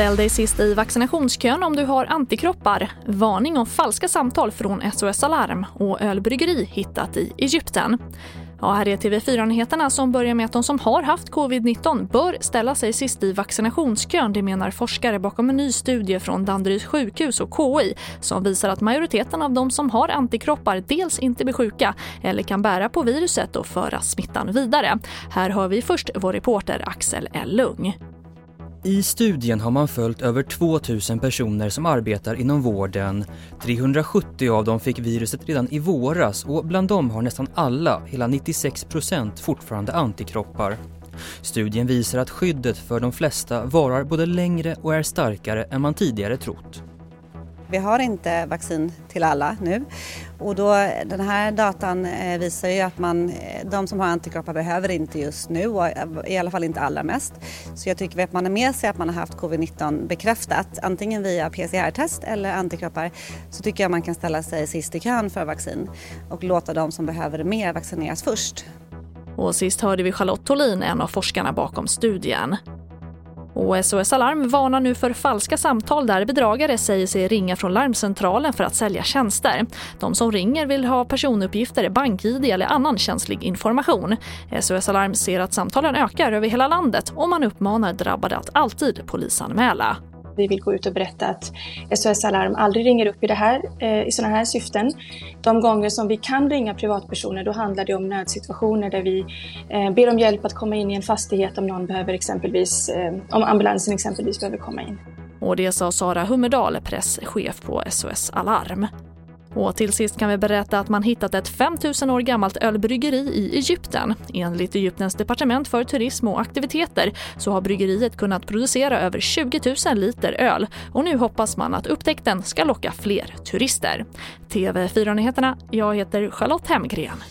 Ställ dig sist i vaccinationskön om du har antikroppar. Varning om falska samtal från SOS Alarm och ölbryggeri hittat i Egypten. Ja, här är TV4-nyheterna som börjar med att de som har haft covid-19 bör ställa sig sist i vaccinationskön. Det menar forskare bakom en ny studie från Danderyds sjukhus och KI som visar att majoriteten av de som har antikroppar dels inte blir sjuka eller kan bära på viruset och föra smittan vidare. Här hör vi först vår reporter Axel L. Lung. I studien har man följt över 2000 personer som arbetar inom vården. 370 av dem fick viruset redan i våras och bland dem har nästan alla, hela 96 procent, fortfarande antikroppar. Studien visar att skyddet för de flesta varar både längre och är starkare än man tidigare trott. Vi har inte vaccin till alla nu och då, den här datan eh, visar ju att man, eh, de som har antikroppar behöver inte just nu och eh, i alla fall inte allra mest. Så jag tycker att man har med sig att man har haft covid-19 bekräftat antingen via PCR-test eller antikroppar så tycker jag man kan ställa sig sist i kön för vaccin och låta de som behöver det mer vaccineras först. Och sist hörde vi Charlotte Tolin, en av forskarna bakom studien. Och SOS Alarm varnar nu för falska samtal där bedragare säger sig ringa från larmcentralen för att sälja tjänster. De som ringer vill ha personuppgifter, bank-id eller annan känslig information. SOS Alarm ser att samtalen ökar över hela landet och man uppmanar drabbade att alltid polisanmäla. Vi vill gå ut och berätta att SOS Alarm aldrig ringer upp i, det här, eh, i sådana här syften. De gånger som vi kan ringa privatpersoner då handlar det om nödsituationer där vi eh, ber om hjälp att komma in i en fastighet om någon behöver exempelvis, eh, om ambulansen exempelvis behöver komma in. Och det sa Sara Hummerdal, presschef på SOS Alarm. Och till sist kan vi berätta att man hittat ett 5000 år gammalt ölbryggeri i Egypten. Enligt Egyptens departement för turism och aktiviteter så har bryggeriet kunnat producera över 20 000 liter öl och nu hoppas man att upptäckten ska locka fler turister. TV4-nyheterna, jag heter Charlotte Hemgren.